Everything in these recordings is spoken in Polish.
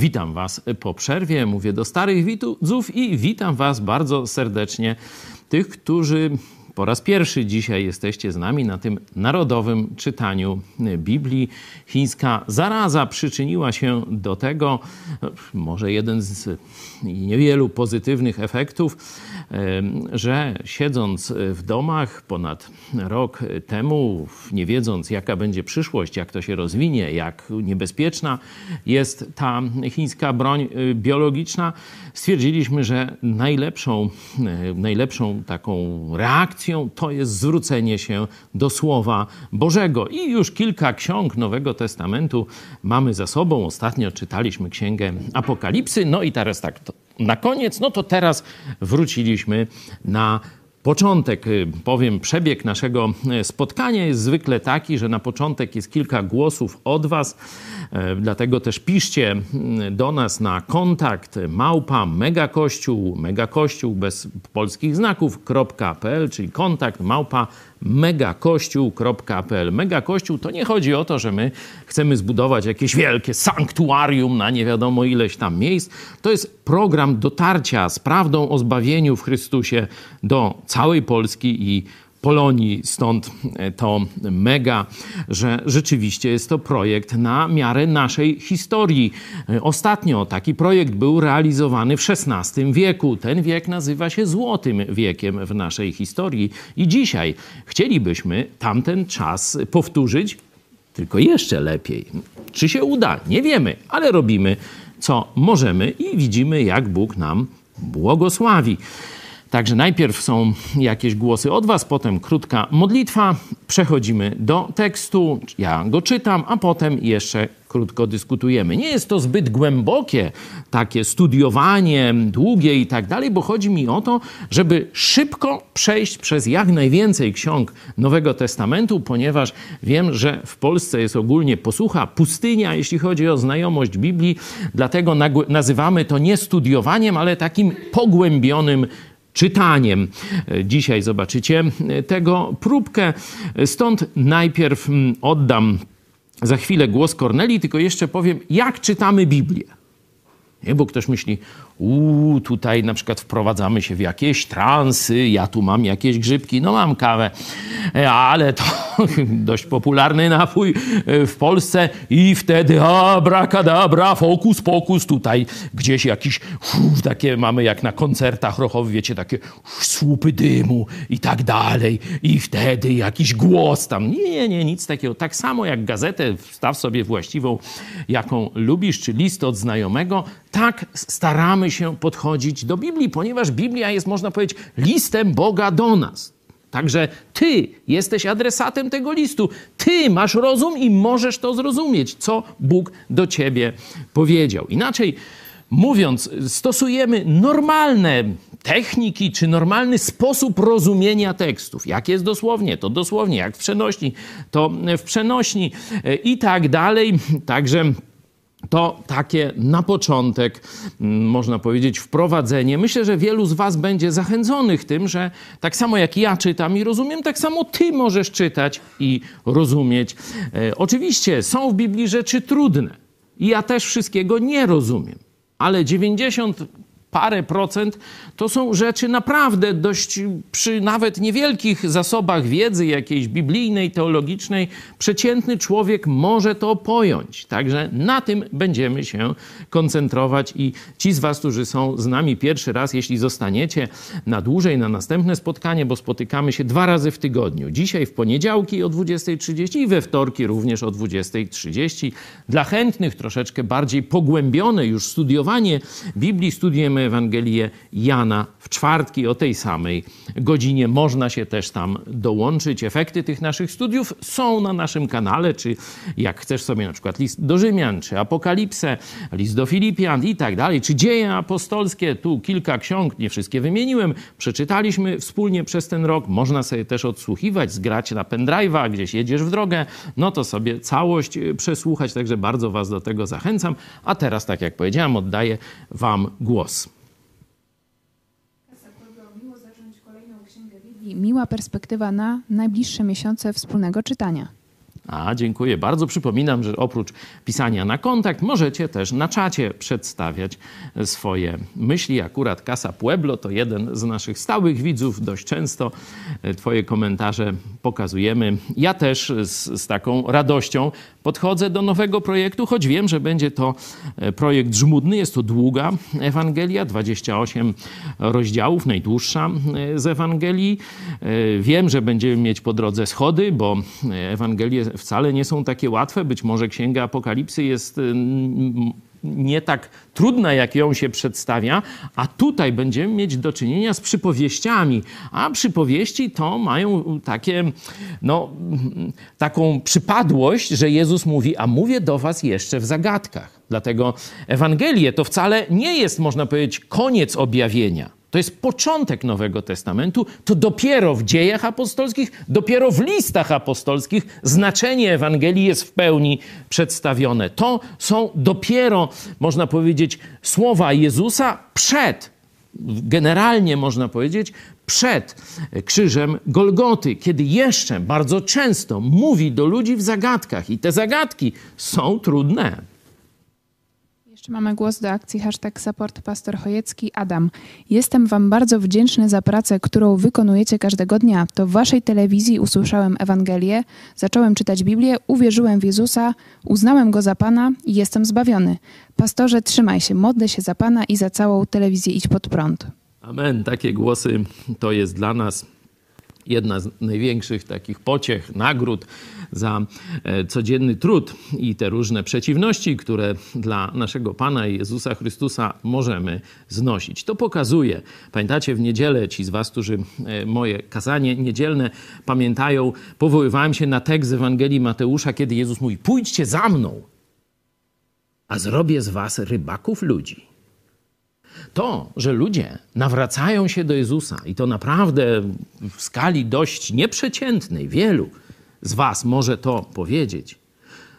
Witam Was po przerwie, mówię do starych widzów i witam Was bardzo serdecznie, tych, którzy po raz pierwszy dzisiaj jesteście z nami na tym narodowym czytaniu Biblii. Chińska zaraza przyczyniła się do tego, może jeden z niewielu pozytywnych efektów, że siedząc w domach ponad rok temu, nie wiedząc jaka będzie przyszłość, jak to się rozwinie, jak niebezpieczna jest ta chińska broń y, biologiczna, stwierdziliśmy, że najlepszą, y, najlepszą taką reakcją to jest zwrócenie się do Słowa Bożego. I już kilka ksiąg Nowego Testamentu mamy za sobą. Ostatnio czytaliśmy księgę Apokalipsy, no i teraz tak na koniec, no to teraz wróciliśmy na Początek, y, powiem, przebieg naszego y, spotkania jest zwykle taki, że na początek jest kilka głosów od Was, y, dlatego też piszcie do nas na kontakt małpa megakościół, megakościół bez polskich znaków.pl, czyli kontakt małpa megakościół.pl. Megakościół to nie chodzi o to, że my chcemy zbudować jakieś wielkie sanktuarium na nie wiadomo ileś tam miejsc. To jest program dotarcia z prawdą o zbawieniu w Chrystusie do całej Polski i Polonii. Stąd e, to mega, że rzeczywiście jest to projekt na miarę naszej historii. E, ostatnio taki projekt był realizowany w XVI wieku. Ten wiek nazywa się Złotym Wiekiem w naszej historii. I dzisiaj chcielibyśmy tamten czas powtórzyć, tylko jeszcze lepiej. Czy się uda? Nie wiemy, ale robimy co możemy i widzimy, jak Bóg nam błogosławi. Także najpierw są jakieś głosy od Was, potem krótka modlitwa, przechodzimy do tekstu, ja go czytam, a potem jeszcze krótko dyskutujemy. Nie jest to zbyt głębokie takie studiowanie, długie i tak dalej, bo chodzi mi o to, żeby szybko przejść przez jak najwięcej ksiąg Nowego Testamentu, ponieważ wiem, że w Polsce jest ogólnie posłucha, pustynia, jeśli chodzi o znajomość Biblii, dlatego nazywamy to nie studiowaniem, ale takim pogłębionym czytaniem. Dzisiaj zobaczycie tego próbkę. Stąd najpierw mm, oddam za chwilę głos Korneli, tylko jeszcze powiem, jak czytamy Biblię. Nie, bo ktoś myśli, uuu, tutaj na przykład wprowadzamy się w jakieś transy, ja tu mam jakieś grzybki, no mam kawę, e, ale to dość popularny napój e, w Polsce i wtedy abrakadabra, fokus, pokus, tutaj gdzieś jakiś, uf, takie mamy jak na koncertach rochowych, wiecie, takie uf, słupy dymu i tak dalej. I wtedy jakiś głos tam, nie, nie, nic takiego. Tak samo jak gazetę, wstaw sobie właściwą, jaką lubisz, czy list od znajomego, tak staramy się podchodzić do Biblii, ponieważ Biblia jest, można powiedzieć, listem Boga do nas. Także ty jesteś adresatem tego listu. Ty masz rozum i możesz to zrozumieć, co Bóg do ciebie powiedział. Inaczej mówiąc, stosujemy normalne techniki czy normalny sposób rozumienia tekstów. Jak jest dosłownie, to dosłownie, jak w przenośni, to w przenośni e, i tak dalej. Także to takie na początek, mm, można powiedzieć, wprowadzenie. Myślę, że wielu z Was będzie zachęconych tym, że tak samo jak ja czytam i rozumiem, tak samo Ty możesz czytać i rozumieć. E, oczywiście są w Biblii rzeczy trudne i ja też wszystkiego nie rozumiem, ale 90 parę procent, to są rzeczy naprawdę dość przy nawet niewielkich zasobach wiedzy jakiejś biblijnej, teologicznej, przeciętny człowiek może to pojąć. Także na tym będziemy się koncentrować i ci z was, którzy są z nami pierwszy raz, jeśli zostaniecie na dłużej, na następne spotkanie, bo spotykamy się dwa razy w tygodniu. Dzisiaj w poniedziałki o 20.30 i we wtorki również o 20.30. Dla chętnych troszeczkę bardziej pogłębione już studiowanie Biblii, studiujemy Ewangelię Jana w czwartki o tej samej godzinie. Można się też tam dołączyć. Efekty tych naszych studiów są na naszym kanale, czy jak chcesz sobie na przykład list do Rzymian, czy Apokalipsę, list do Filipian i tak dalej, czy dzieje apostolskie. Tu kilka ksiąg, nie wszystkie wymieniłem, przeczytaliśmy wspólnie przez ten rok. Można sobie też odsłuchiwać, zgrać na pendrive'a, gdzieś jedziesz w drogę, no to sobie całość przesłuchać, także bardzo Was do tego zachęcam. A teraz, tak jak powiedziałem, oddaję Wam głos. Miła perspektywa na najbliższe miesiące wspólnego czytania. A, dziękuję bardzo. Przypominam, że oprócz pisania na kontakt, możecie też na czacie przedstawiać swoje myśli. Akurat Casa Pueblo to jeden z naszych stałych widzów. Dość często e, Twoje komentarze pokazujemy. Ja też z, z taką radością podchodzę do nowego projektu, choć wiem, że będzie to e, projekt żmudny. Jest to długa Ewangelia, 28 rozdziałów, najdłuższa e, z Ewangelii. Wiem, że będziemy mieć po drodze schody, bo Ewangelie wcale nie są takie łatwe. Być może Księga Apokalipsy jest nie tak trudna, jak ją się przedstawia, a tutaj będziemy mieć do czynienia z przypowieściami. A przypowieści to mają takie, no, taką przypadłość, że Jezus mówi, a mówię do was jeszcze w zagadkach. Dlatego Ewangelie to wcale nie jest, można powiedzieć, koniec objawienia to jest początek Nowego Testamentu. To dopiero w dziejach apostolskich, dopiero w listach apostolskich znaczenie Ewangelii jest w pełni przedstawione. To są dopiero, można powiedzieć, słowa Jezusa przed, generalnie można powiedzieć, przed krzyżem Golgoty, kiedy jeszcze bardzo często mówi do ludzi w zagadkach. I te zagadki są trudne. Jeszcze mamy głos do akcji hashtag support pastor Chojecki. Adam, jestem wam bardzo wdzięczny za pracę, którą wykonujecie każdego dnia. To w waszej telewizji usłyszałem Ewangelię, zacząłem czytać Biblię, uwierzyłem w Jezusa, uznałem Go za Pana i jestem zbawiony. Pastorze, trzymaj się, modlę się za Pana i za całą telewizję Idź Pod Prąd. Amen. Takie głosy to jest dla nas jedna z największych takich pociech, nagród za e, codzienny trud i te różne przeciwności, które dla naszego Pana Jezusa Chrystusa możemy znosić. To pokazuje, pamiętacie w niedzielę, ci z Was, którzy e, moje kazanie niedzielne pamiętają, powoływałem się na tekst z Ewangelii Mateusza, kiedy Jezus mówi: Pójdźcie za mną, a zrobię z Was rybaków ludzi. To, że ludzie nawracają się do Jezusa i to naprawdę w skali dość nieprzeciętnej, wielu z Was może to powiedzieć,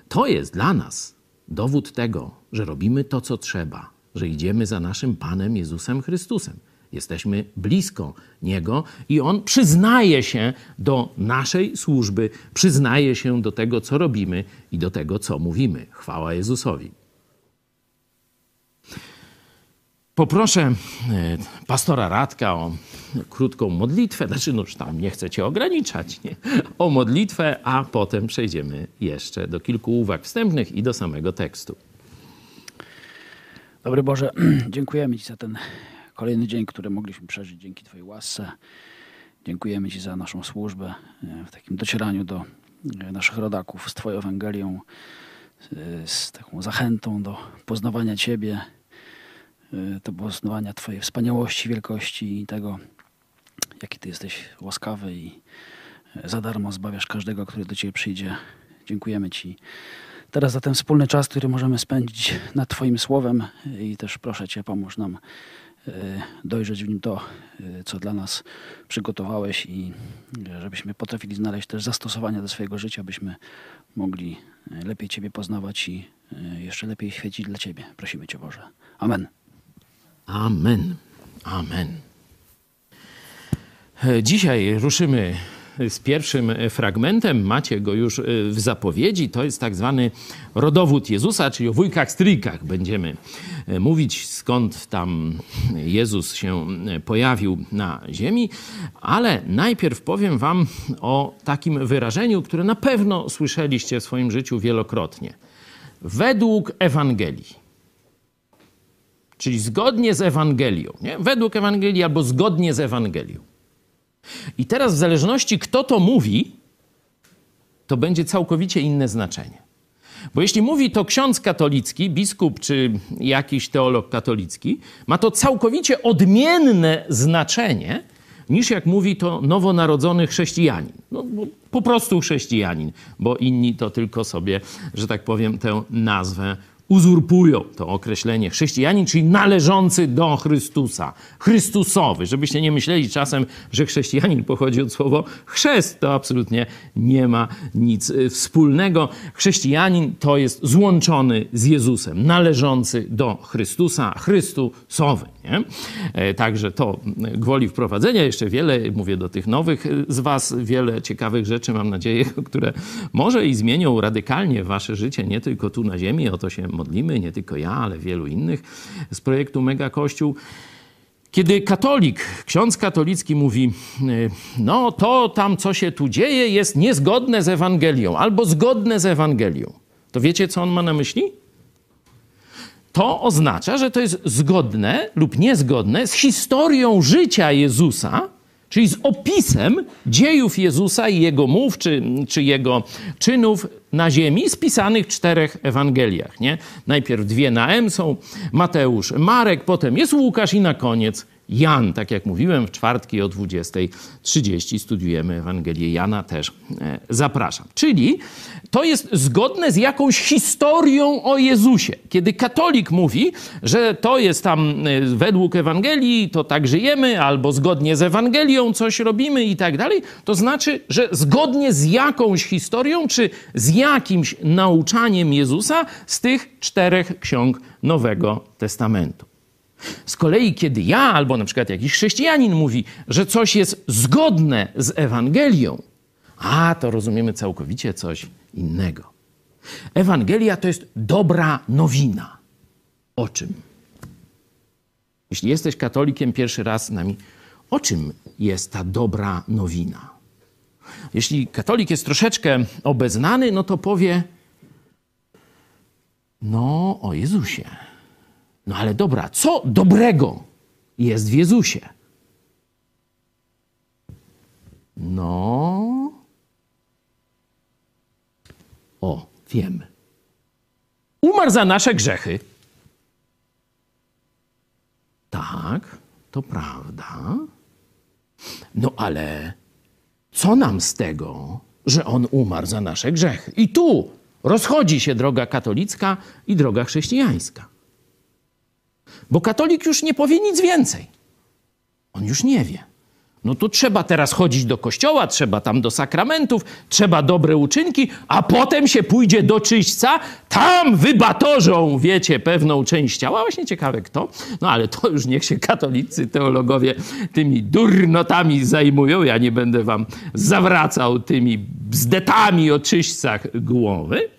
to jest dla nas dowód tego, że robimy to, co trzeba, że idziemy za naszym Panem Jezusem Chrystusem. Jesteśmy blisko Niego i On przyznaje się do naszej służby, przyznaje się do tego, co robimy i do tego, co mówimy. Chwała Jezusowi. Poproszę e, pastora Radka o krótką modlitwę, znaczy no już tam nie chcę cię ograniczać, nie? o modlitwę, a potem przejdziemy jeszcze do kilku uwag wstępnych i do samego tekstu. Dobry Boże, dziękujemy Ci za ten kolejny dzień, który mogliśmy przeżyć dzięki Twojej łasce. Dziękujemy Ci za naszą służbę e, w takim docieraniu do e, naszych rodaków z Twoją Ewangelią, z taką zachętą do poznawania Ciebie, do poznawania Twojej wspaniałości, wielkości i tego, jaki Ty jesteś łaskawy i za darmo zbawiasz każdego, który do Ciebie przyjdzie. Dziękujemy Ci teraz za ten wspólny czas, który możemy spędzić nad Twoim słowem i też proszę Cię, pomóż nam e, dojrzeć w nim to, co dla nas przygotowałeś i żebyśmy potrafili znaleźć też zastosowania do swojego życia, byśmy mogli lepiej Ciebie poznawać i jeszcze lepiej świecić dla Ciebie. Prosimy Cię Boże. Amen. Amen. Amen. Dzisiaj ruszymy z pierwszym fragmentem. Macie go już w zapowiedzi. To jest tak zwany rodowód Jezusa, czyli o wujkach, stryjkach będziemy mówić, skąd tam Jezus się pojawił na ziemi. Ale najpierw powiem wam o takim wyrażeniu, które na pewno słyszeliście w swoim życiu wielokrotnie. Według Ewangelii czyli zgodnie z Ewangelią, nie? według Ewangelii albo zgodnie z Ewangelią. I teraz, w zależności kto to mówi, to będzie całkowicie inne znaczenie. Bo jeśli mówi to ksiądz katolicki, biskup czy jakiś teolog katolicki, ma to całkowicie odmienne znaczenie niż jak mówi to nowonarodzony chrześcijanin. No, po prostu chrześcijanin, bo inni to tylko sobie, że tak powiem, tę nazwę uzurpują to określenie chrześcijanin, czyli należący do Chrystusa, Chrystusowy. Żebyście nie myśleli czasem, że chrześcijanin pochodzi od słowa chrzest. To absolutnie nie ma nic y, wspólnego. Chrześcijanin to jest złączony z Jezusem, należący do Chrystusa, Chrystusowy. Nie? E, także to gwoli wprowadzenia. Jeszcze wiele, mówię do tych nowych z Was, wiele ciekawych rzeczy, mam nadzieję, które może i zmienią radykalnie Wasze życie, nie tylko tu na ziemi, o to się modlimy, nie tylko ja, ale wielu innych z projektu Mega Kościół. Kiedy katolik, ksiądz katolicki mówi, y, no to tam, co się tu dzieje, jest niezgodne z Ewangelią albo zgodne z Ewangelią, to wiecie, co on ma na myśli? To oznacza, że to jest zgodne lub niezgodne z historią życia Jezusa, czyli z opisem dziejów Jezusa i jego mów, czy, czy jego czynów na ziemi, spisanych w czterech Ewangeliach. Nie? Najpierw dwie na M są Mateusz, Marek, potem jest Łukasz i na koniec Jan. Tak jak mówiłem, w czwartki o 20.30 studiujemy Ewangelię Jana, też e, zapraszam. Czyli to jest zgodne z jakąś historią o Jezusie. Kiedy katolik mówi, że to jest tam e, według Ewangelii, to tak żyjemy, albo zgodnie z Ewangelią coś robimy i tak dalej, to znaczy, że zgodnie z jakąś historią, czy z jakimś nauczaniem Jezusa z tych czterech ksiąg Nowego Testamentu. Z kolei, kiedy ja albo na przykład jakiś chrześcijanin mówi, że coś jest zgodne z Ewangelią, a to rozumiemy całkowicie coś innego. Ewangelia to jest dobra nowina. O czym? Jeśli jesteś katolikiem pierwszy raz z nami, o czym jest ta dobra nowina? Jeśli katolik jest troszeczkę obeznany, no to powie: No, o Jezusie. No ale dobra, co dobrego jest w Jezusie? No. O, wiemy. Umarł za nasze grzechy. Tak, to prawda. No ale co nam z tego, że on umarł za nasze grzechy? I tu rozchodzi się droga katolicka i droga chrześcijańska. Bo katolik już nie powie nic więcej. On już nie wie. No to trzeba teraz chodzić do kościoła, trzeba tam do sakramentów, trzeba dobre uczynki, a potem się pójdzie do czyśćca, tam wybatorzą, wiecie, pewną część ciała. Właśnie ciekawe kto. No ale to już niech się katolicy, teologowie tymi durnotami zajmują. Ja nie będę wam zawracał tymi bzdetami o czyśćcach głowy.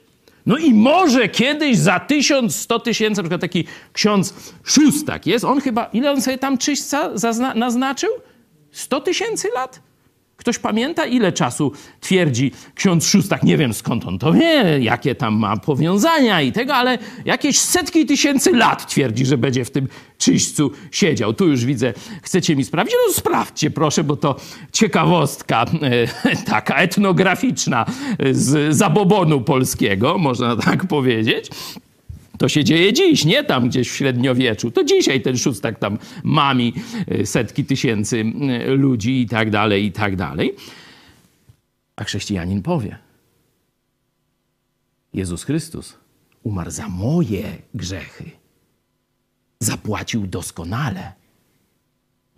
No i może kiedyś za tysiąc, sto tysięcy, na przykład taki ksiądz Szóstak jest, on chyba, ile on sobie tam czyśćca naznaczył? Sto tysięcy lat? Ktoś pamięta, ile czasu twierdzi ksiądz Szóstak? Nie wiem skąd on to wie, jakie tam ma powiązania i tego, ale jakieś setki tysięcy lat twierdzi, że będzie w tym czyśćcu siedział. Tu już widzę, chcecie mi sprawdzić? No sprawdźcie proszę, bo to ciekawostka e, taka etnograficzna z zabobonu polskiego, można tak powiedzieć. To się dzieje dziś, nie tam gdzieś w średniowieczu. To dzisiaj ten szóstak tam mami e, setki tysięcy ludzi i tak dalej, i tak dalej. A chrześcijanin powie: Jezus Chrystus umarł za moje grzechy. Zapłacił doskonale.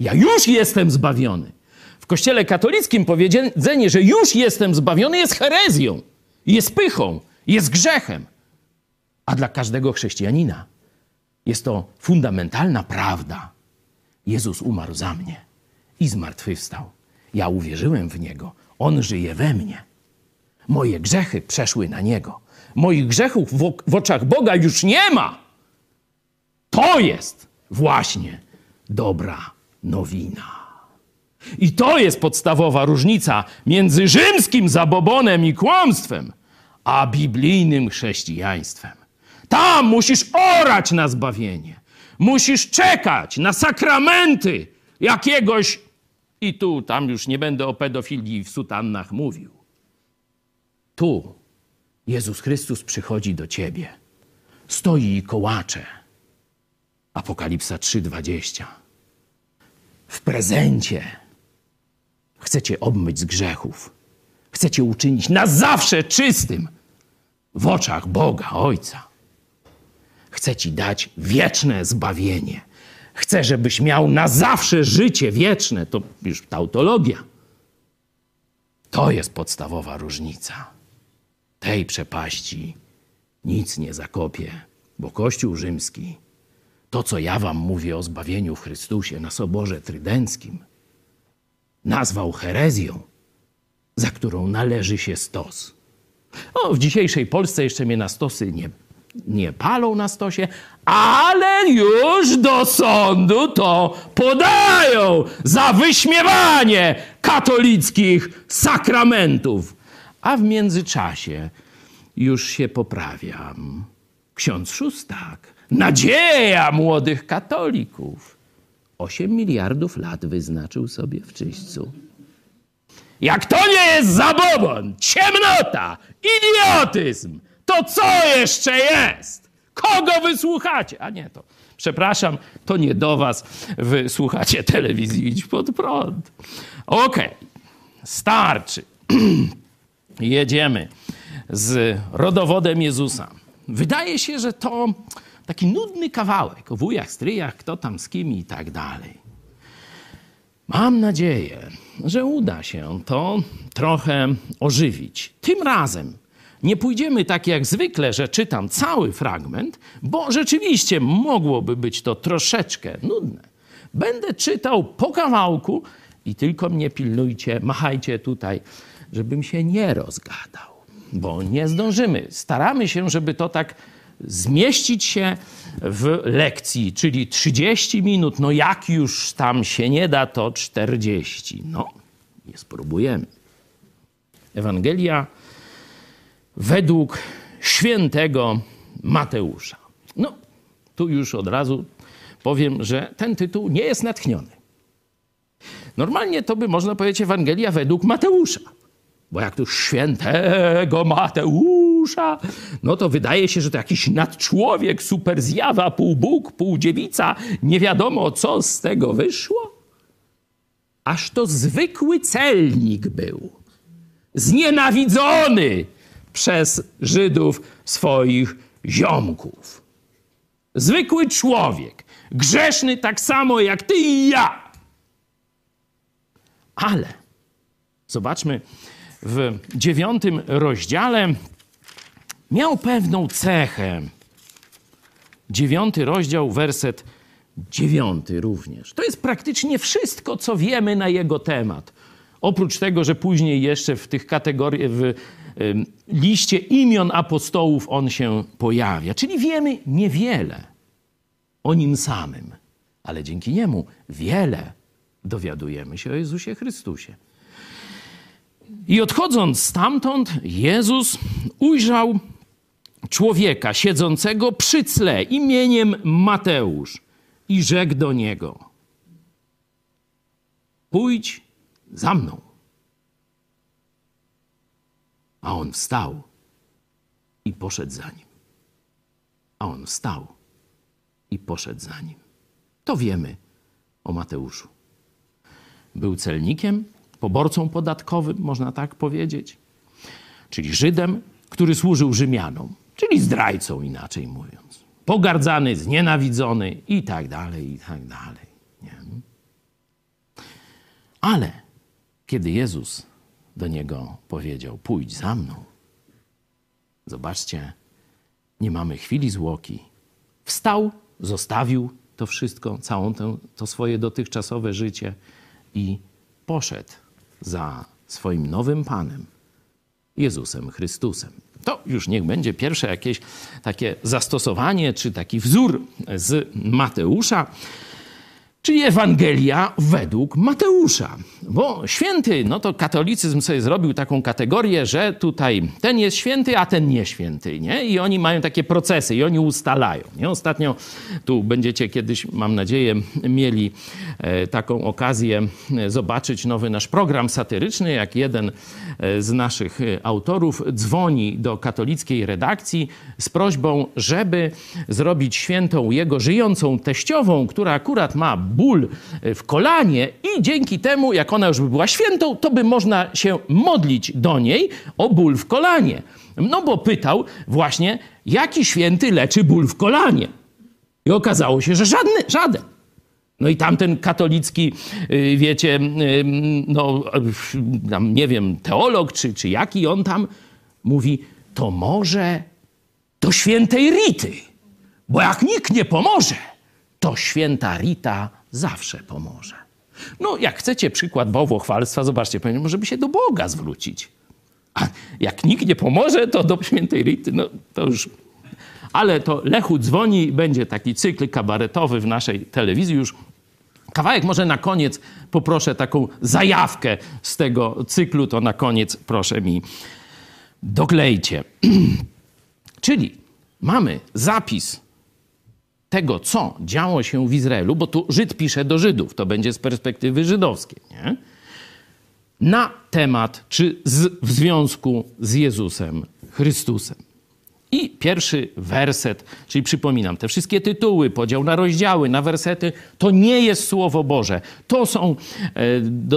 Ja już jestem zbawiony. W kościele katolickim powiedzenie, że już jestem zbawiony, jest herezją, jest pychą, jest grzechem. A dla każdego chrześcijanina jest to fundamentalna prawda. Jezus umarł za mnie i zmartwychwstał. Ja uwierzyłem w Niego. On żyje we mnie. Moje grzechy przeszły na Niego. Moich grzechów w, oczach Boga już nie ma. To jest właśnie dobra nowina. I to jest podstawowa różnica między rzymskim zabobonem i kłamstwem, a biblijnym chrześcijaństwem. Tam musisz orać na zbawienie. Musisz czekać na sakramenty jakiegoś. I tu, tam już nie będę o pedofilii w sutannach mówił. Tu Jezus Chrystus przychodzi do ciebie. Stoi i kołacze. Apokalipsa 3:20. W prezencie chcecie obmyć z grzechów. Chcecie uczynić na zawsze czystym w oczach Boga Ojca. Chce ci dać wieczne zbawienie. Chce, żebyś miał na zawsze życie wieczne. To już tautologia. To jest podstawowa różnica. Tej przepaści nic nie zakopie, bo Kościół rzymski to, co ja wam mówię o zbawieniu w Chrystusie na Soborze Trydenckim, nazwał herezją, za którą należy się stos. O, w dzisiejszej Polsce jeszcze mnie na stosy nie, nie palą na stosie, ale już do sądu to podają za wyśmiewanie katolickich sakramentów. A w międzyczasie już się poprawiam. Ksiądz Szóstak, nadzieja młodych katolików. 8 miliardów lat wyznaczył sobie w czyśćcu. Jak to nie jest zabobon, ciemnota, idiotyzm, to co jeszcze jest? Kogo wysłuchacie? A nie to. Przepraszam, to nie do was. Wy słuchacie telewizji Idź pod prąd. Okej, okay. starczy. Jedziemy z rodowodem Jezusa. Wydaje się, że to taki nudny kawałek o wujach, stryjach, kto tam z kim i tak dalej. Mam nadzieję, że uda się to trochę ożywić. Tym razem nie pójdziemy tak jak zwykle, że czytam cały fragment, bo rzeczywiście mogłoby być to troszeczkę nudne. Będę czytał po kawałku i tylko mnie pilnujcie, machajcie tutaj, żebym się nie rozgadał, bo nie zdążymy. Staramy się, żeby to tak zmieścić się w lekcji, czyli 30 minut. No jak już tam się nie da, to 40. No, nie spróbujemy. Ewangelia według świętego Mateusza. No, tu już od razu powiem, że ten tytuł nie jest natchniony. Normalnie to by można powiedzieć Ewangelia według Mateusza. Bo jak tu świętego Mateusza, no to wydaje się, że to jakiś nadczłowiek, super zjawa, pół Bóg, pół dziewica, nie wiadomo co z tego wyszło. Aż to zwykły celnik był, znienawidzony przez Żydów swoich ziomków. Zwykły człowiek, grzeszny tak samo jak ty i ja. Ale zobaczmy, w dziewiątym rozdziale miał pewną cechę. Dziewiąty rozdział, werset dziewiąty również. To jest praktycznie wszystko, co wiemy na jego temat. Oprócz tego, że później jeszcze w tych kategoriach, w liście imion apostołów on się pojawia. Czyli wiemy niewiele o nim samym, ale dzięki niemu wiele dowiadujemy się o Jezusie Chrystusie. I odchodząc stamtąd, Jezus ujrzał człowieka siedzącego przy tle imieniem Mateusz i rzekł do niego: Pójdź za mną. A on wstał i poszedł za nim. A on wstał i poszedł za nim. To wiemy o Mateuszu. Był celnikiem, poborcą podatkowym, można tak powiedzieć, czyli Żydem, który służył Rzymianom, czyli zdrajcą, inaczej mówiąc. Pogardzany, znienawidzony i tak dalej, i tak dalej. Nie? Ale kiedy Jezus do niego powiedział: Pójdź za mną, zobaczcie, nie mamy chwili zwłoki. Wstał, zostawił to wszystko, całą tę, to swoje dotychczasowe życie i poszedł za swoim nowym Panem, Jezusem Chrystusem. To już niech będzie pierwsze jakieś takie zastosowanie, czy taki wzór z Mateusza czyli Ewangelia według Mateusza. Bo święty, no to katolicyzm sobie zrobił taką kategorię, że tutaj ten jest święty, a ten nie święty, nie? I oni mają takie procesy i oni ustalają, nie? Ostatnio tu będziecie kiedyś, mam nadzieję, mieli e, taką okazję e, zobaczyć nowy nasz program satyryczny, jak jeden e, z naszych autorów dzwoni do katolickiej redakcji z prośbą, żeby zrobić świętą jego żyjącą teściową, która akurat ma ból w kolanie i dzięki temu, jak ona już by była świętą, to by można się modlić do niej o ból w kolanie. No bo pytał właśnie, jaki święty leczy ból w kolanie. I okazało się, że żadny, żaden. No i tamten katolicki, y, wiecie, y, no tam nie wiem, teolog czy, czy jaki on tam mówi, to może do świętej Rity, bo jak nikt nie pomoże, to święta Rita zawsze pomoże. No, jak chcecie przykład bałwochwalstwa, zobaczcie, powiem, żeby się do Boga zwrócić. A jak nikt nie pomoże, to do świętej Rity, no to już... Ale to Lechu dzwoni, będzie taki cykl kabaretowy w naszej telewizji już Kawałek może na koniec poproszę taką zajawkę z tego cyklu, to na koniec proszę mi doklejcie. Czyli mamy zapis tego, co działo się w Izraelu, bo tu Żyd pisze do Żydów, to będzie z perspektywy żydowskiej, nie? na temat, czy z, w związku z Jezusem Chrystusem. I pierwszy werset, czyli przypominam, te wszystkie tytuły, podział na rozdziały, na wersety, to nie jest Słowo Boże. To są, e,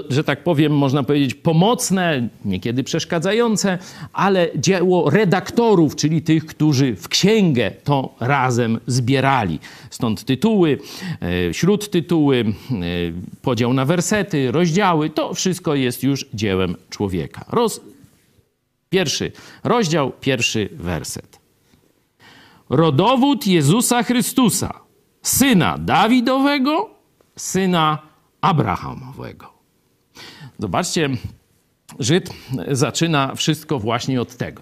że tak powiem, można powiedzieć, pomocne, niekiedy przeszkadzające, ale dzieło redaktorów, czyli tych, którzy w księgę to razem zbierali. Stąd tytuły, e, śródtytuły, e, podział na wersety, rozdziały, to wszystko jest już dziełem człowieka. Roz, pierwszy rozdział, pierwszy werset rodowód Jezusa Chrystusa, syna Dawidowego, syna Abrahamowego. Zobaczcie, Żyd zaczyna wszystko właśnie od tego.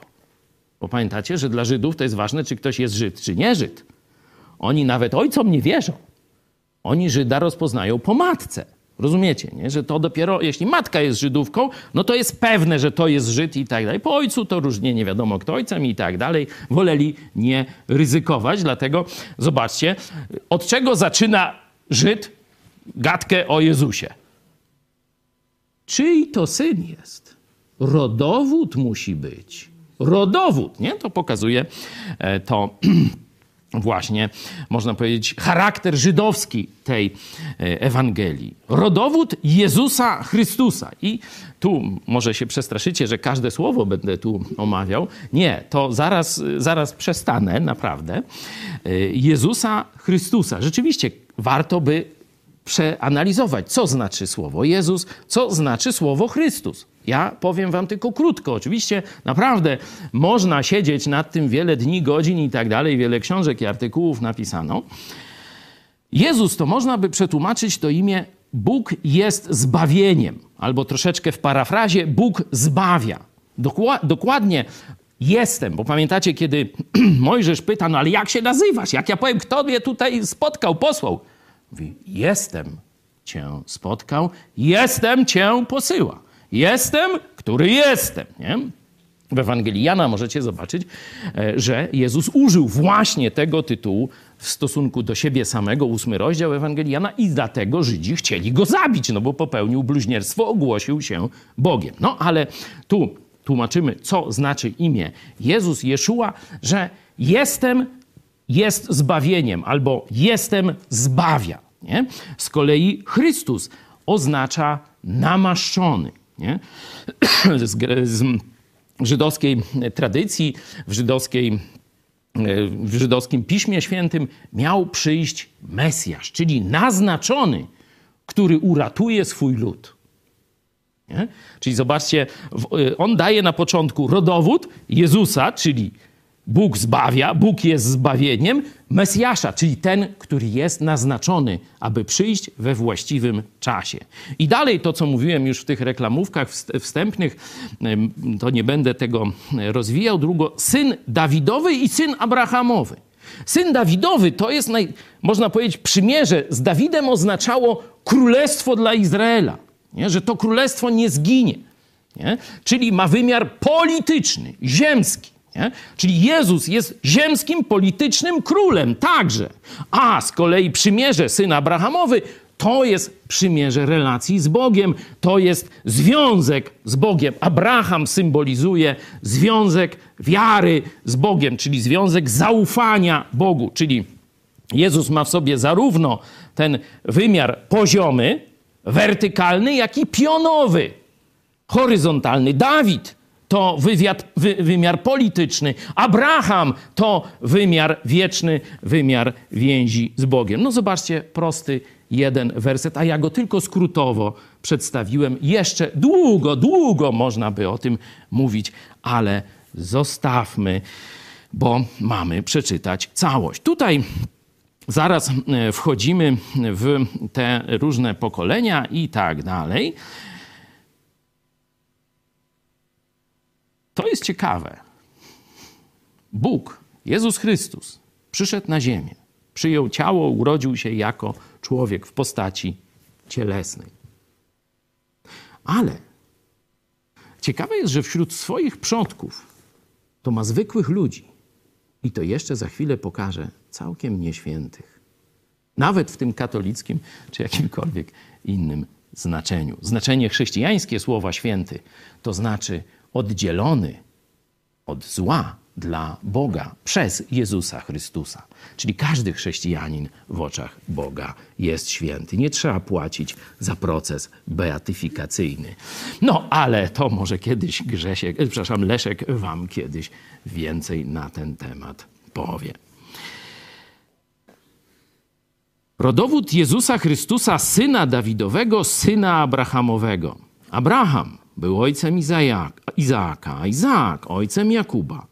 Bo pamiętacie, że dla Żydów to jest ważne, czy ktoś jest Żyd, czy nie Żyd. Oni nawet ojcom nie wierzą. Oni Żyda rozpoznają po matce. Rozumiecie, nie? że to dopiero, jeśli matka jest Żydówką, no to jest pewne, że to jest Żyd i tak dalej. Po ojcu to różnie nie wiadomo kto ojcem i tak dalej. Woleli nie ryzykować, dlatego zobaczcie, od czego zaczyna Żyd gadkę o Jezusie. Czyj to syn jest? Rodowód musi być. Rodowód, nie? To pokazuje e, to właśnie, można powiedzieć, charakter żydowski tej e, Ewangelii. Rodowód Jezusa Chrystusa. I tu może się przestraszycie, że każde słowo będę tu omawiał. Nie, to zaraz, zaraz przestanę, naprawdę. E, Jezusa Chrystusa. Rzeczywiście warto by przeanalizować, co znaczy słowo Jezus, co znaczy słowo Chrystus. Ja powiem wam tylko krótko. Oczywiście naprawdę można siedzieć nad tym wiele dni, godzin i tak dalej, wiele książek i artykułów napisano. Jezus to można by przetłumaczyć to imię Bóg jest zbawieniem, albo troszeczkę w parafrazie Bóg zbawia. Dokładnie jestem, bo pamiętacie, kiedy Mojżesz pyta, no ale jak się nazywasz? Jak ja powiem, kto mnie tutaj spotkał, posłał? Mówi, jestem cię spotkał, jestem cię posyła. Jestem, który jestem. Nie? W Ewangelii Jana możecie zobaczyć, e, że Jezus użył właśnie tego tytułu w stosunku do siebie samego, ósmy rozdział Ewangelii Jana i dlatego Żydzi chcieli go zabić, no bo popełnił bluźnierstwo, ogłosił się Bogiem. No ale tu tłumaczymy, co znaczy imię Jezus, Jeszua, że jestem jest zbawieniem albo jestem zbawia. Nie? Z kolei Chrystus oznacza namaszczony. Nie? Z, z żydowskiej tradycji, w, żydowskiej, w żydowskim Piśmie Świętym miał przyjść Mesjasz, czyli naznaczony, który uratuje swój lud. Nie? Czyli zobaczcie, on daje na początku rodowód Jezusa, czyli Bóg zbawia, Bóg jest zbawieniem Mesjasza, czyli ten, który jest naznaczony, aby przyjść we właściwym czasie. I dalej to, co mówiłem już w tych reklamówkach wstępnych, to nie będę tego rozwijał. Drugo, syn Dawidowy i syn Abrahamowy. Syn Dawidowy to jest, naj, można powiedzieć, przymierze z Dawidem oznaczało królestwo dla Izraela, nie? że to królestwo nie zginie. Nie? Czyli ma wymiar polityczny, ziemski. Nie? Czyli Jezus jest ziemskim politycznym królem także. A z kolei przymierze syn Abrahamowy to jest przymierze relacji z Bogiem, to jest związek z Bogiem. Abraham symbolizuje związek wiary z Bogiem, czyli związek zaufania Bogu. Czyli Jezus ma w sobie zarówno ten wymiar poziomy, wertykalny, jak i pionowy, horyzontalny. Dawid to wywiad, wy, wymiar polityczny, Abraham to wymiar wieczny, wymiar więzi z Bogiem. No zobaczcie, prosty jeden werset, a ja go tylko skrótowo przedstawiłem. Jeszcze długo, długo można by o tym mówić, ale zostawmy, bo mamy przeczytać całość. Tutaj zaraz e, wchodzimy w te różne pokolenia i tak dalej. To jest ciekawe. Bóg, Jezus Chrystus, przyszedł na ziemię, przyjął ciało, urodził się jako człowiek w postaci cielesnej. Ale ciekawe jest, że wśród swoich przodków to ma zwykłych ludzi. I to jeszcze za chwilę pokażę całkiem nieświętych. Nawet w tym katolickim czy jakimkolwiek innym znaczeniu. Znaczenie chrześcijańskie słowa święty to znaczy oddzielony od zła dla Boga przez Jezusa Chrystusa. Czyli każdy chrześcijanin w oczach Boga jest święty. Nie trzeba płacić za proces beatyfikacyjny. No, ale to może kiedyś Grzesiek, e, przepraszam, Leszek wam kiedyś więcej na ten temat powie. Rodowód Jezusa Chrystusa, syna Dawidowego, syna Abrahamowego. Abraham był ojcem Izaaka, a Izaak ojcem Jakuba,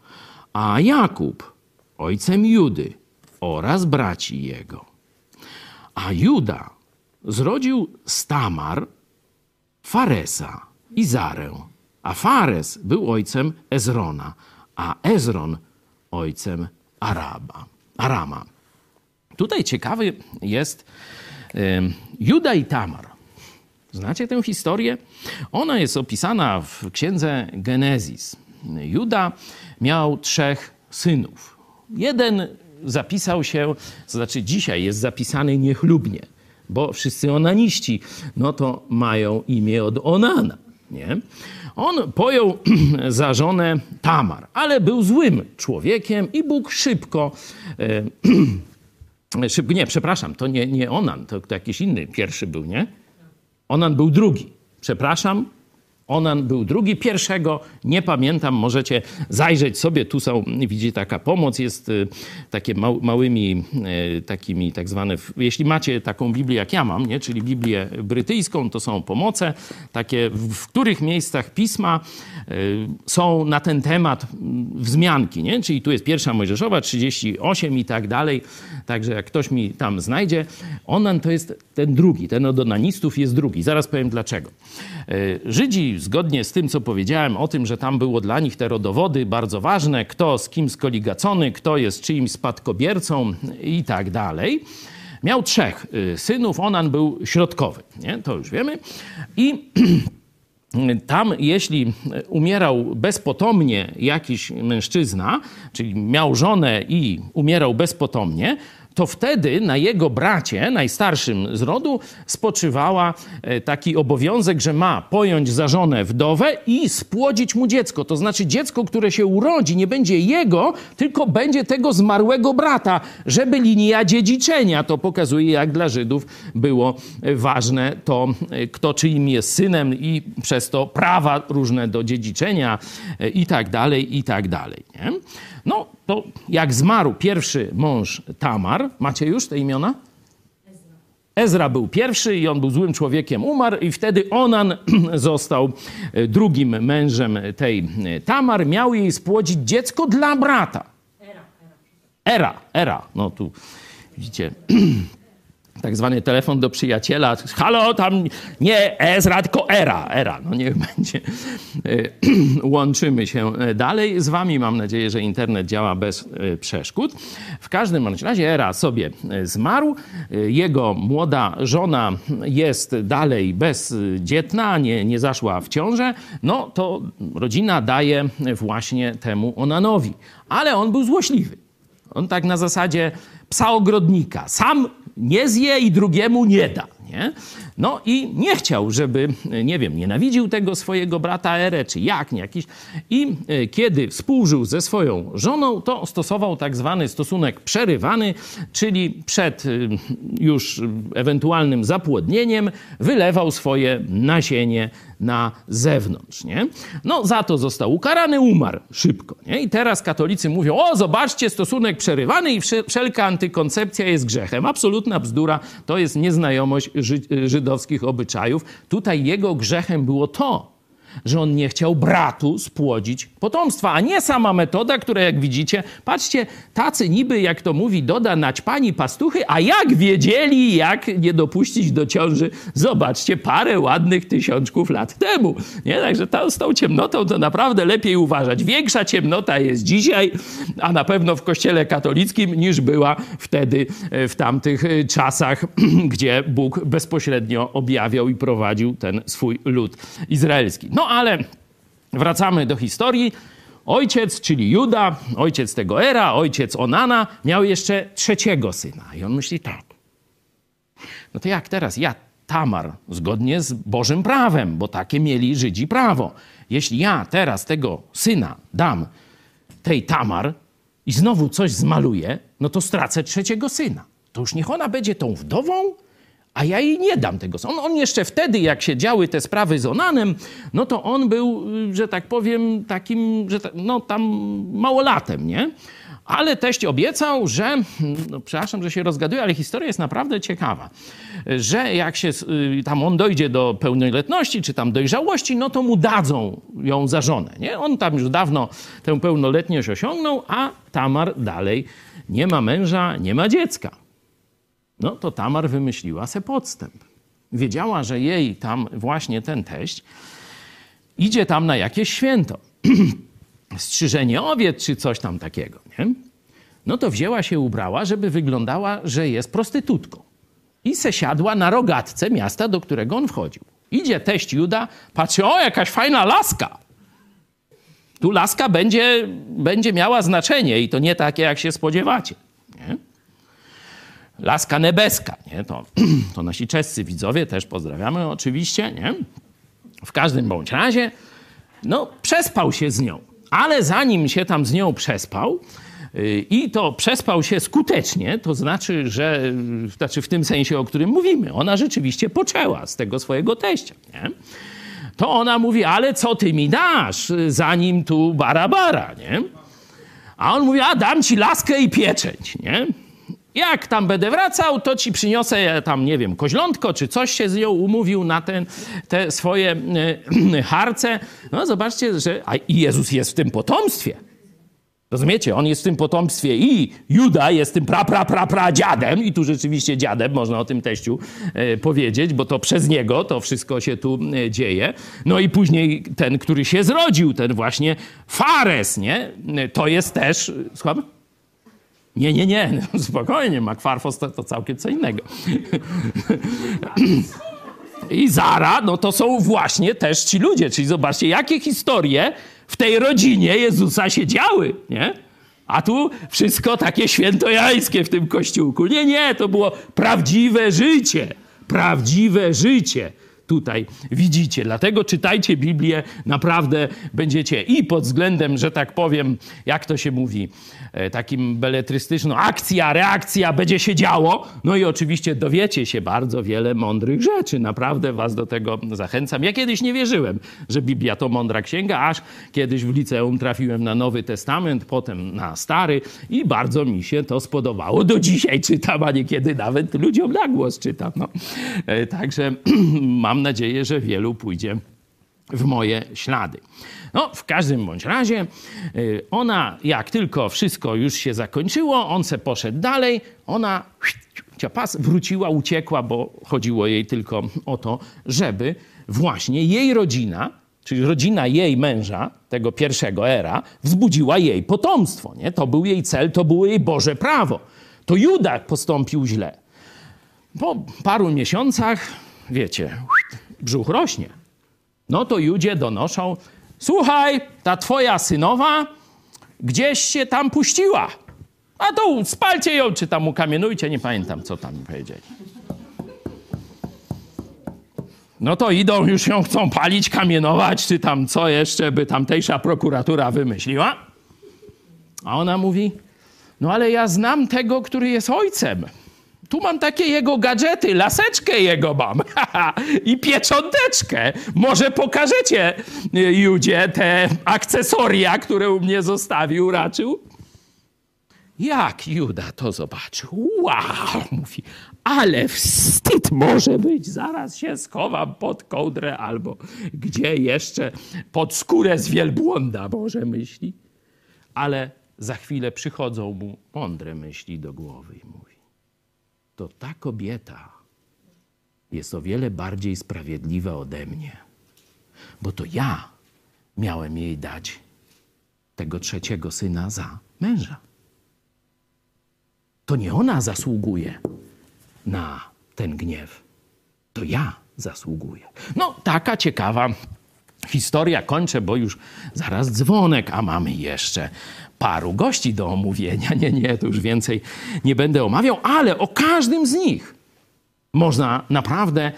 a Jakub ojcem Judy oraz braci jego. A Juda zrodził Stamar, Faresa i Zarę, a Fares był ojcem Ezrona, a Ezron ojcem Araba, Arama. Tutaj ciekawy jest Juda i Tamar. Znacie tę historię? Ona jest opisana w księdze Genezis. Juda miał trzech synów. Jeden zapisał się, to znaczy dzisiaj jest zapisany niechlubnie, bo wszyscy onaniści, no to mają imię od Onana, nie? On pojął za żonę Tamar, ale był złym człowiekiem i Bóg szybko e, szybko, nie, przepraszam, to nie, nie Onan, to, to jakiś inny pierwszy był, nie? Onan był drugi. Przepraszam, Onan był drugi. Pierwszego nie pamiętam, możecie zajrzeć sobie. Tu są, widzicie, taka pomoc jest y, takie małymi, y, takimi tak zwane, jeśli macie taką Biblię jak ja mam, nie? czyli Biblię brytyjską, to są pomoce, takie w których miejscach pisma y, są na ten temat wzmianki, nie? czyli tu jest pierwsza Mojżeszowa, 38 i tak dalej, także jak ktoś mi tam znajdzie, Onan to jest ten drugi, ten od onanistów jest drugi. Zaraz powiem dlaczego. Żydzi zgodnie z tym, co powiedziałem o tym, że tam było dla nich te rodowody bardzo ważne, kto z kim skoligacony, kto jest czyimś spadkobiercą i tak dalej. Miał trzech y, synów, Onan był środkowy, nie? to już wiemy. I tam, jeśli umierał bezpotomnie jakiś mężczyzna, czyli miał żonę i umierał bezpotomnie, to wtedy na jego bracie, najstarszym z rodu, spoczywała e, taki obowiązek, że ma pojąć za żonę wdowę i spłodzić mu dziecko. To znaczy dziecko, które się urodzi, nie będzie jego, tylko będzie tego zmarłego brata, żeby linia dziedziczenia. To pokazuje, jak dla Żydów było ważne to, e, kto czyim jest synem i przez to prawa różne do dziedziczenia e, i tak dalej, i tak dalej. Nie? No, to jak zmarł pierwszy mąż Tamar, macie już te imiona? Ezra był pierwszy i on był złym człowiekiem, umarł i wtedy Onan został e, drugim mężem tej e, Tamar. Miał jej spłodzić dziecko dla brata. Era, era. No tu widzicie tak zwany telefon do przyjaciela. Halo, tam nie Ezra, tylko Era. Era, no niech będzie. E, łączymy się dalej z wami. Mam nadzieję, że internet działa bez e, przeszkód. W każdym razie Era sobie e, zmarł. Jego młoda żona jest dalej bezdzietna, nie, nie zaszła w ciążę. No to rodzina daje właśnie temu Onanowi. Ale on był złośliwy. On tak na zasadzie psa ogrodnika. Sam nie zje i drugiemu nie da. Nie? No i nie chciał, żeby, nie wiem, nienawidził tego swojego brata Ere, czy jak, nie jakiś. I e, kiedy współżył ze swoją żoną, to stosował tak zwany stosunek przerywany, czyli przed e, już ewentualnym zapłodnieniem wylewał swoje nasienie na zewnątrz, nie? No za to został ukarany, umarł szybko, nie? I teraz katolicy mówią, o zobaczcie, stosunek przerywany i wszelka antykoncepcja jest grzechem. Absolutna bzdura, to jest nieznajomość żydowskich obyczajów. Tutaj jego grzechem było to, że on nie chciał bratu spłodzić potomstwa, a nie sama metoda, która jak widzicie, patrzcie, tacy niby, jak to mówi, doda naćpani pastuchy, a jak wiedzieli, jak nie dopuścić do ciąży, zobaczcie, parę ładnych tysiączków lat temu. Nie? Także ta, z tą ciemnotą to naprawdę lepiej uważać. Większa ciemnota jest dzisiaj, a na pewno w kościele katolickim, niż była wtedy, e, w tamtych e, czasach, gdzie Bóg bezpośrednio objawiał i prowadził ten swój lud izraelski. No ale wracamy do historii. Ojciec, czyli Juda, ojciec tego Era, ojciec Onana, miał jeszcze trzeciego syna. I on myśli tak. No to jak teraz? Ja, Tamar, zgodnie z Bożym prawem, bo takie mieli Żydzi prawo. Jeśli ja teraz tego syna dam tej Tamar i znowu coś zmaluję, no to stracę trzeciego syna. To już niech ona będzie tą wdową, a ja jej nie dam tego. On, on jeszcze wtedy, jak się działy te sprawy z Onanem, no to on był, że tak powiem, takim, że ta, no tam małolatem, nie? Ale teść obiecał, że, no przepraszam, że się rozgaduję, ale historia jest naprawdę ciekawa, że jak się y, tam on dojdzie do pełnoletności, czy tam dojrzałości, no to mu dadzą ją za żonę, nie? On tam już dawno tę pełnoletność osiągnął, a Tamar dalej nie ma męża, nie ma dziecka. No to Tamar wymyśliła se podstęp. Wiedziała, że jej tam właśnie ten teść idzie tam na jakieś święto. Strzyżenie owiec czy coś tam takiego, nie? No to wzięła się, ubrała, żeby wyglądała, że jest prostytutką. I se siadła na rogatce miasta, do którego on wchodził. Idzie teść Juda, patrzy, o, jakaś fajna laska. Tu laska będzie, będzie miała znaczenie i to nie takie, jak się spodziewacie. Laska Nebeska, nie? To, to nasi czescy widzowie też pozdrawiamy oczywiście, nie? W każdym bądź razie, no przespał się z nią, ale zanim się tam z nią przespał, y, i to przespał się skutecznie, to znaczy, że znaczy w tym sensie, o którym mówimy, ona rzeczywiście poczęła z tego swojego teścia. Nie? To ona mówi, ale co ty mi dasz, zanim tu bara nie? A on mówi, a dam ci laskę i pieczęć, nie? Jak tam będę wracał, to ci przyniosę tam, nie wiem, koźlątko czy coś się z nią umówił na ten, te swoje e, harce. No zobaczcie, że a Jezus jest w tym potomstwie. Rozumiecie? On jest w tym potomstwie i Juda jest tym pra, pra, pra, pra dziadem i tu rzeczywiście dziadem, można o tym teściu e, powiedzieć, bo to przez niego to wszystko się tu e, dzieje. No i później ten, który się zrodził, ten właśnie Fares, nie? To jest też, słucham? Nie, nie, nie, spokojnie, makwarfos to, to całkiem co innego. I Zara, no to są właśnie też ci ludzie, czyli zobaczcie, jakie historie w tej rodzinie Jezusa się działy, nie? A tu wszystko takie świętojańskie w tym kościółku. Nie, nie, to było prawdziwe życie. Prawdziwe życie tutaj widzicie. Dlatego czytajcie Biblię, naprawdę będziecie i pod względem, że tak powiem, jak to się mówi, E, takim beletrystyczną akcja, reakcja będzie się działo. No i oczywiście dowiecie się bardzo wiele mądrych rzeczy. Naprawdę was do tego zachęcam. Ja kiedyś nie wierzyłem, że Biblia to mądra księga, aż kiedyś w liceum trafiłem na Nowy Testament, potem na Stary i bardzo mi się to spodobało. Do dzisiaj czytam, a niekiedy nawet ludziom na głos czytam. No. E, także mam nadzieję, że wielu pójdzie w moje ślady. No, w każdym bądź razie y, ona, jak tylko wszystko już się zakończyło, on se poszedł dalej, ona ciapas, wróciła, uciekła, bo chodziło jej tylko o to, żeby właśnie jej rodzina, czyli rodzina jej męża, tego pierwszego era, wzbudziła jej potomstwo. Nie? To był jej cel, to było jej Boże prawo. To Juda postąpił źle. Po paru miesiącach, wiecie, brzuch rośnie. No to Judzie donoszą, Słuchaj, ta twoja synowa gdzieś się tam puściła. A to spalcie ją, czy tam ukamienujcie, nie pamiętam, co tam powiedzieli. No to idą, już ją chcą palić, kamienować, czy tam co jeszcze by tamtejsza prokuratura wymyśliła. A ona mówi, no ale ja znam tego, który jest ojcem. Tu mam takie jego gadżety, laseczkę jego mam i piecząteczkę. Może pokażecie y, Judzie te akcesoria, które u mnie zostawił, raczył? Jak Juda to zobaczył? Wow! Mówi, ale wstyd może być, zaraz się schowam pod kołdrę albo gdzie jeszcze pod skórę z wielbłąda, może myśli. Ale za chwilę przychodzą mu mądre myśli do głowy i mówi: To ta kobieta jest o wiele bardziej sprawiedliwa ode mnie, bo to ja miałem jej dać tego trzeciego syna za męża. To nie ona zasługuje na ten gniew. To ja zasługuję. No, taka ciekawa historia. Kończę, bo już zaraz dzwonek, a mamy jeszcze paru gości do omówienia. Nie, nie, to już więcej nie będę omawiał, ale o każdym z nich można naprawdę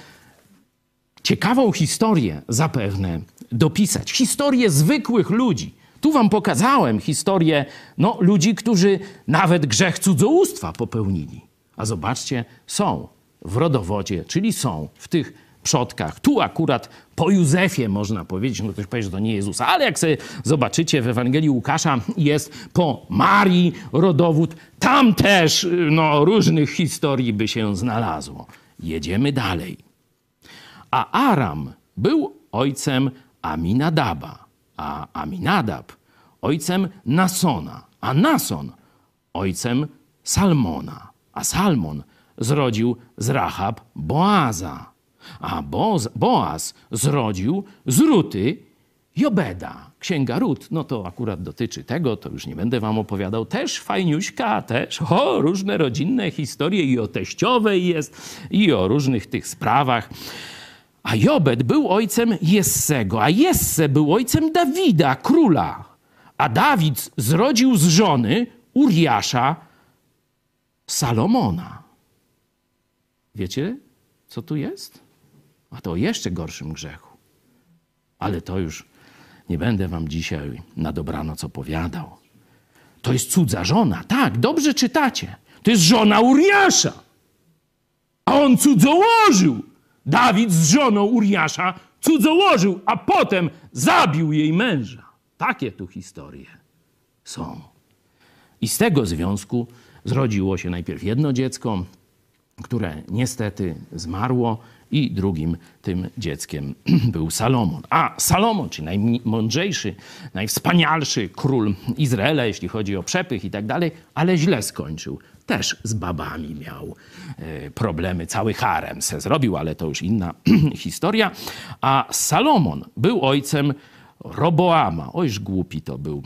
ciekawą historię zapewne dopisać. Historię zwykłych ludzi. Tu wam pokazałem historię no, ludzi, którzy nawet grzech cudzołóstwa popełnili. A zobaczcie, są w rodowodzie, czyli są w tych przodkach. Tu akurat po Józefie można powiedzieć, no ktoś powie, że to nie Jezus, ale jak sobie zobaczycie w Ewangelii Łukasza jest po Marii rodowód, tam też no, różnych historii by się znalazło. Jedziemy dalej. A Aram był ojcem Aminadaba, a Aminadab ojcem Nasona, a Nason ojcem Salmona a Salmon zrodził z Rahab Boaza, a Boaz, Boaz zrodził z Ruty Jobeda. Księga Rut, no to akurat dotyczy tego, to już nie będę wam opowiadał. Też fajniuśka, też o różne rodzinne historie i o teściowej jest, i o różnych tych sprawach. A Jobed był ojcem Jessego, a Jesse był ojcem Dawida, króla. A Dawid zrodził z żony Uriasza, Salomona. Wiecie, co tu jest? A to o jeszcze gorszym grzechu. Ale to już nie będę wam dzisiaj na dobranoc opowiadał. To jest cudza żona. Tak, dobrze czytacie. To jest żona Uriasza. A on cudzołożył. Dawid z żoną Uriasza cudzołożył, a potem zabił jej męża. Takie tu historie są. I z tego związku zrodziło się najpierw jedno dziecko, które niestety zmarło, i drugim tym dzieckiem był Salomon. A Salomon, czyli najmądrzejszy, najwspanialszy król Izraela, jeśli chodzi o przepych i tak dalej, ale źle skończył. Też z babami miał e, problemy, cały harem se zrobił, ale to już inna historia. A Salomon był ojcem Roboama, ojż głupi to był,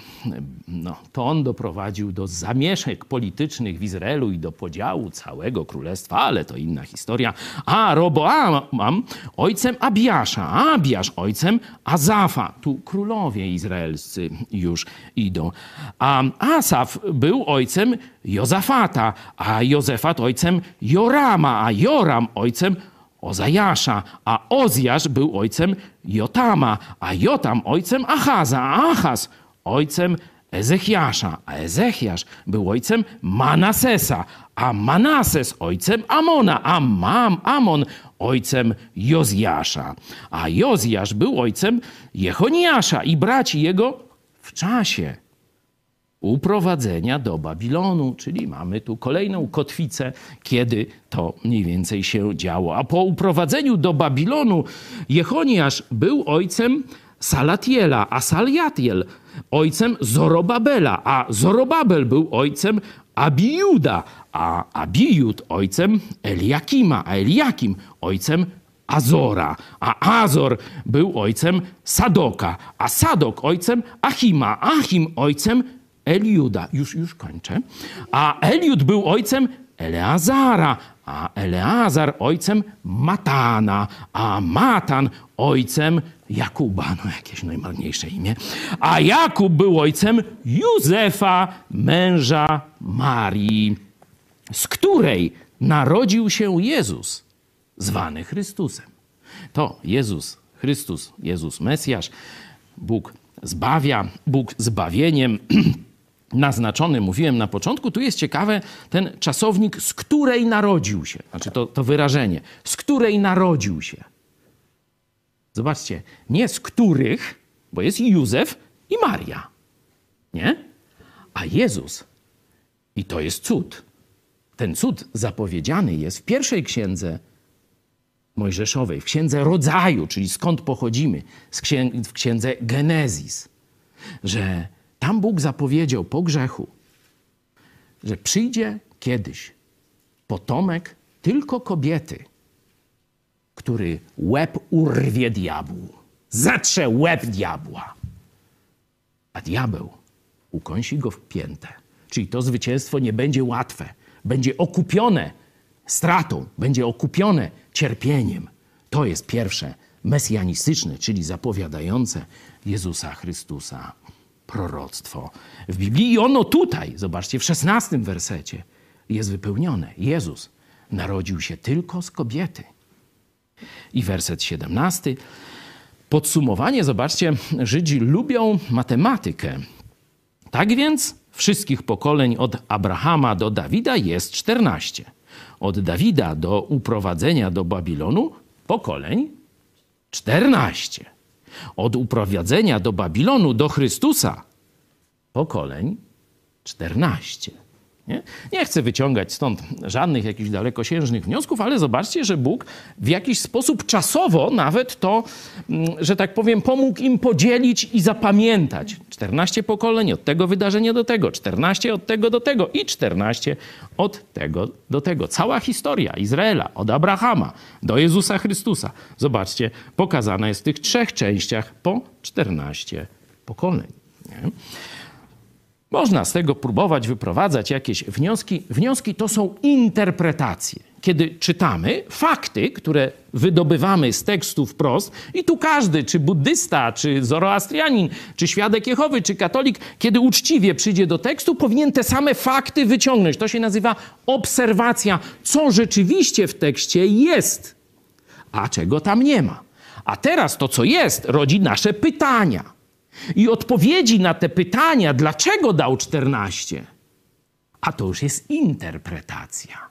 no, to on doprowadził do zamieszek politycznych w Izraelu i do podziału całego królestwa, ale to inna historia. A Roboam ojcem Abiasza, a Abiasz ojcem Azafa. Tu królowie izraelscy już idą. A Asaf był ojcem Jozafata, a Jozefat ojcem Jorama, a Joram ojcem Ozajasza, a Ozjasz był ojcem Jotama, a Jotam ojcem Achaza, a Achaz ojcem Ezechiasza, a Ezechiasz był ojcem Manasesa, a Manases ojcem Amona, a Mam, Amon ojcem Jozjasza, a Jozjasz był ojcem Jechoniasza i braci jego w czasie uprowadzenia do Babilonu, czyli mamy tu kolejną kotwicę, kiedy to mniej więcej się działo. A po uprowadzeniu do Babilonu Jechoniasz był ojcem Salatiela, a Saliatiel ojcem Zorobabela, a Zorobabel był ojcem Abijuda, a Abijud ojcem Eliakima, a Eliakim ojcem Azora, a Azor był ojcem Sadoka, a Sadok ojcem Achima, Achim ojcem Eliuda. Już, już kończę. A Eliud był ojcem Eleazara, a Eleazar ojcem Matana, a Matan ojcem Jakuba, no jakieś najmarniejsze imię. A Jakub był ojcem Józefa, męża Marii, z której narodził się Jezus, zwany Chrystusem. To Jezus, Chrystus, Jezus Mesjasz, Bóg zbawia, Bóg zbawieniem naznaczony, mówiłem na początku, tu jest ciekawe ten czasownik, z której narodził się. Znaczy to, to wyrażenie, z której narodził się. Zobaczcie, nie z których, bo jest Józef i Maria. Nie? A Jezus. I to jest cud. ten cud zapowiedziany jest w pierwszej księdze Mojżeszowej, w księdze rodzaju, czyli skąd pochodzimy, w księdze Genezis, że tam Bóg zapowiedział po grzechu, że przyjdzie kiedyś potomek tylko kobiety, który łeb urwie diabłu, zatrze łeb diabła, a diabeł ukąsi go w piętę. Czyli to zwycięstwo nie będzie łatwe, będzie okupione stratą, będzie okupione cierpieniem. To jest pierwsze mesjanistyczne, czyli zapowiadające Jezusa Chrystusa proroctwo w Biblii. I ono tutaj, zobaczcie, w szesnastym wersecie jest wypełnione. Jezus narodził się tylko z kobiety. I werset 17. Podsumowanie, zobaczcie, Żydzi lubią matematykę. Tak więc wszystkich pokoleń od Abrahama do Dawida jest 14. Od Dawida do uprowadzenia do Babilonu pokoleń 14. Od uprowadzenia do Babilonu do Chrystusa pokoleń 14. Nie? nie chcę wyciągać stąd żadnych jakichś dalekosiężnych wniosków, ale zobaczcie, że Bóg w jakiś sposób czasowo nawet to, mm, że tak powiem, pomógł im podzielić i zapamiętać. 14 pokoleń od tego wydarzenia do tego, 14 od tego do tego i 14 od tego do tego. Cała historia Izraela od Abrahama do Jezusa Chrystusa. Zobaczcie, pokazana jest w tych trzech częściach po 14 pokoleń. Nie? Można z tego próbować wyprowadzać jakieś wnioski. Wnioski to są interpretacje. Kiedy czytamy fakty, które wydobywamy z tekstu wprost, i tu każdy, czy buddysta, czy zoroastrianin, czy świadek Jehowy, czy katolik, kiedy uczciwie przyjdzie do tekstu, powinien te same fakty wyciągnąć. To się nazywa obserwacja, co rzeczywiście w tekście jest, a czego tam nie ma. A teraz to, co jest, rodzi nasze pytania. I odpowiedzi na te pytania, dlaczego dał 14, a to już jest interpretacja.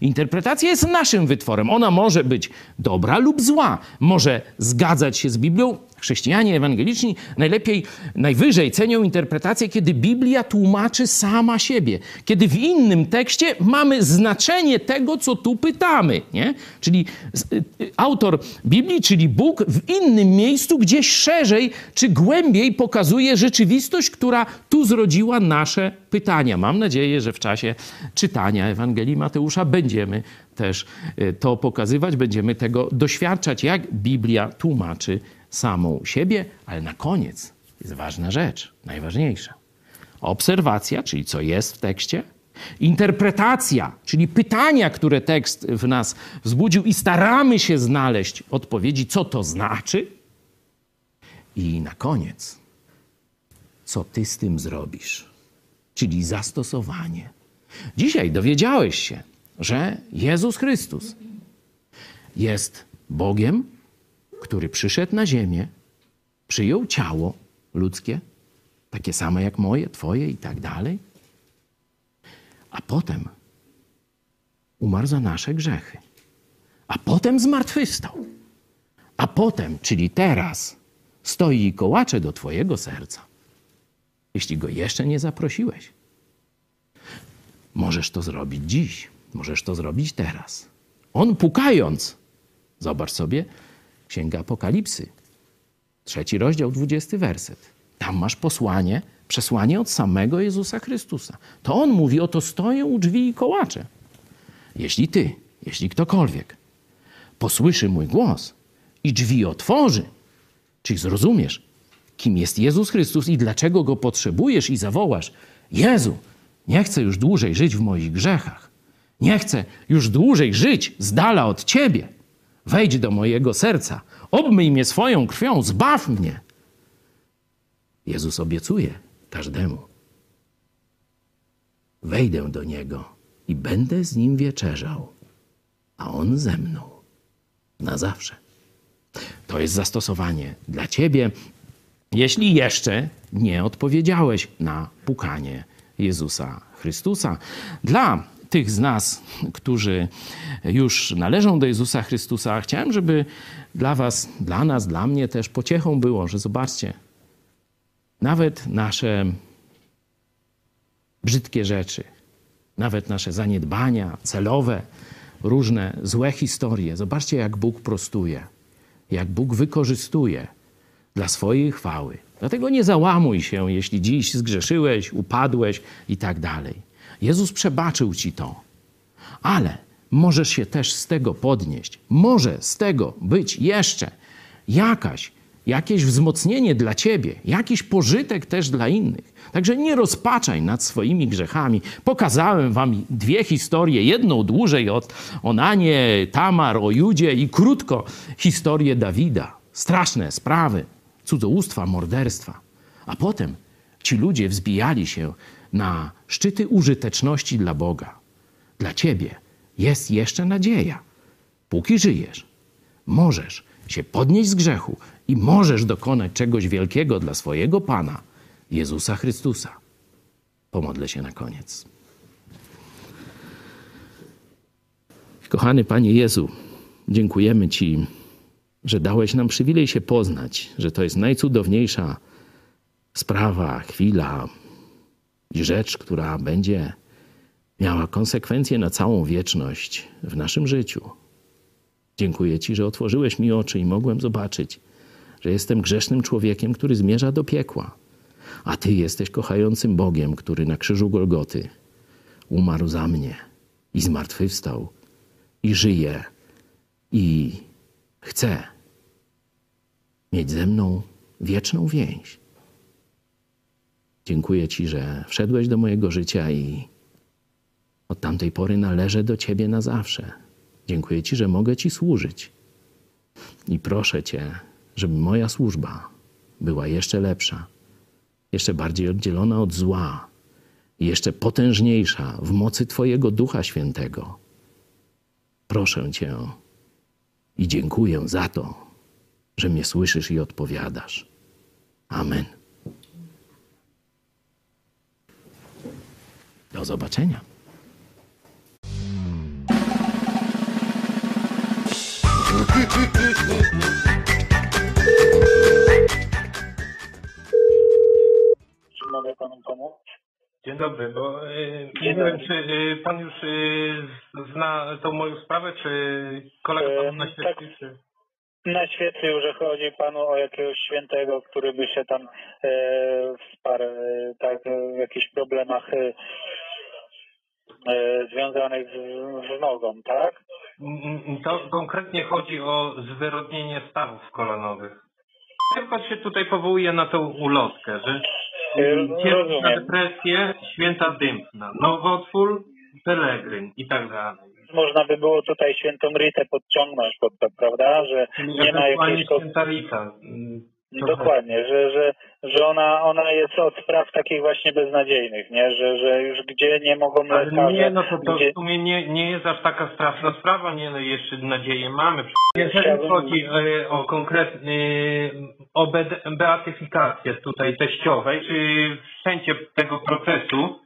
Interpretacja jest naszym wytworem. Ona może być dobra lub zła, może zgadzać się z Biblią, Chrześcijanie ewangeliczni najlepiej, najwyżej cenią interpretację, kiedy Biblia tłumaczy sama siebie, kiedy w innym tekście mamy znaczenie tego, co tu pytamy. Nie? Czyli y, y, autor Biblii, czyli Bóg, w innym miejscu, gdzieś szerzej czy głębiej pokazuje rzeczywistość, która tu zrodziła nasze pytania. Mam nadzieję, że w czasie czytania Ewangelii Mateusza będziemy też y, to pokazywać, będziemy tego doświadczać, jak Biblia tłumaczy samą siebie, ale na koniec jest ważna rzecz, najważniejsza. Obserwacja, czyli co jest w tekście, interpretacja, czyli pytania, które tekst w nas wzbudził, i staramy się znaleźć odpowiedzi, co to znaczy. I na koniec, co ty z tym zrobisz, czyli zastosowanie. Dzisiaj dowiedziałeś się, że Jezus Chrystus jest Bogiem, który przyszedł na ziemię, przyjął ciało ludzkie, takie same jak moje, twoje i tak dalej, a potem umarł za nasze grzechy, a potem zmartwychwstał, a potem, czyli teraz, stoi i kołacze do twojego serca, jeśli go jeszcze nie zaprosiłeś. Możesz to zrobić dziś, możesz to zrobić teraz. On pukając, zobacz sobie, Księga Apokalipsy, trzeci rozdział, dwudziesty werset. Tam masz posłanie, przesłanie od samego Jezusa Chrystusa. To On mówi, oto stoję u drzwi i kołacze. Jeśli ty, jeśli ktokolwiek posłyszy mój głos i drzwi otworzy, czyli zrozumiesz, kim jest Jezus Chrystus i dlaczego Go potrzebujesz i zawołasz, Jezu, nie chcę już dłużej żyć w moich grzechach. Nie chcę już dłużej żyć z dala od Ciebie. Wejdź do mojego serca, obmyj mnie swoją krwią, zbaw mnie. Jezus obiecuje każdemu. Wejdę do Niego i będę z Nim wieczerzał, a On ze mną na zawsze. To jest zastosowanie dla Ciebie, jeśli jeszcze nie odpowiedziałeś na pukanie Jezusa Chrystusa. Dla tych z nas, którzy już należą do Jezusa Chrystusa, chciałem, żeby dla Was, dla nas, dla mnie też pociechą było, że zobaczcie, nawet nasze brzydkie rzeczy, nawet nasze zaniedbania celowe, różne złe historie. Zobaczcie, jak Bóg prostuje, jak Bóg wykorzystuje dla swojej chwały. Dlatego nie załamuj się, jeśli dziś zgrzeszyłeś, upadłeś i tak dalej. Jezus przebaczył ci to, ale możesz się też z tego podnieść. Może z tego być jeszcze jakaś, jakieś wzmocnienie dla ciebie, jakiś pożytek też dla innych. Także nie rozpaczaj nad swoimi grzechami. Pokazałem wam dwie historie, jedną dłużej od Onanie, Tamar, o Judzie i krótko historię Dawida. Straszne sprawy, cudzołóstwa, morderstwa. A potem ci ludzie wzbijali się na szczyty użyteczności dla Boga. Dla ciebie jest jeszcze nadzieja. Póki żyjesz, możesz się podnieść z grzechu i możesz dokonać czegoś wielkiego dla swojego Pana, Jezusa Chrystusa. Pomodlę się na koniec. Kochany Panie Jezu, dziękujemy Ci, że dałeś nam przywilej się poznać, że to jest najcudowniejsza sprawa, chwila rzecz, która będzie miała konsekwencje na całą wieczność w naszym życiu. Dziękuję Ci, że otworzyłeś mi oczy i mogłem zobaczyć, że jestem grzesznym człowiekiem, który zmierza do piekła. A Ty jesteś kochającym Bogiem, który na krzyżu Golgoty umarł za mnie i zmartwychwstał i żyje i chce mieć ze mną wieczną więź. Dziękuję Ci, że wszedłeś do mojego życia i od tamtej pory należę do Ciebie na zawsze. Dziękuję Ci, że mogę Ci służyć. I proszę Cię, żeby moja służba była jeszcze lepsza, jeszcze bardziej oddzielona od zła jeszcze potężniejsza w mocy Twojego Ducha Świętego. Proszę Cię i dziękuję za to, że mnie słyszysz i odpowiadasz. Amen. Do zobaczenia. Czy mogę panu pomóc? Dzień dobry, bo y, Dzień nie wiem, dobry. czy y, pan już y, zna tą moją sprawę, czy kolega pan na tak. świecie, czy... Naświetlił, że chodzi panu o jakiegoś świętego, który by się tam e, wsparł e, tak, e, w jakichś problemach e, związanych z, z nogą, tak? Mm, mm, To konkretnie chodzi o zwyrodnienie stawów kolonowych. Jak pan się tutaj powołuje na tą ulotkę, że E, na rozumiem. depresję, święta dymfna, nowotwór, pelegryn i tak dalej. Można by było tutaj świętą Ritę podciągnąć pod to, prawda? Że nie ma jakiejś... święta Rita. To- Dokładnie, że, że, że ona, ona jest od spraw takich właśnie beznadziejnych, nie? Że, że już gdzie nie mogą Ale lekarze... nie, no to, to gdzie... w sumie nie, nie jest aż taka straszna sprawa, nie, no jeszcze nadzieję mamy. Jeżeli chodzi e, o konkretny, o be- beatyfikację tutaj teściowej, czy wszczęcie tego procesu,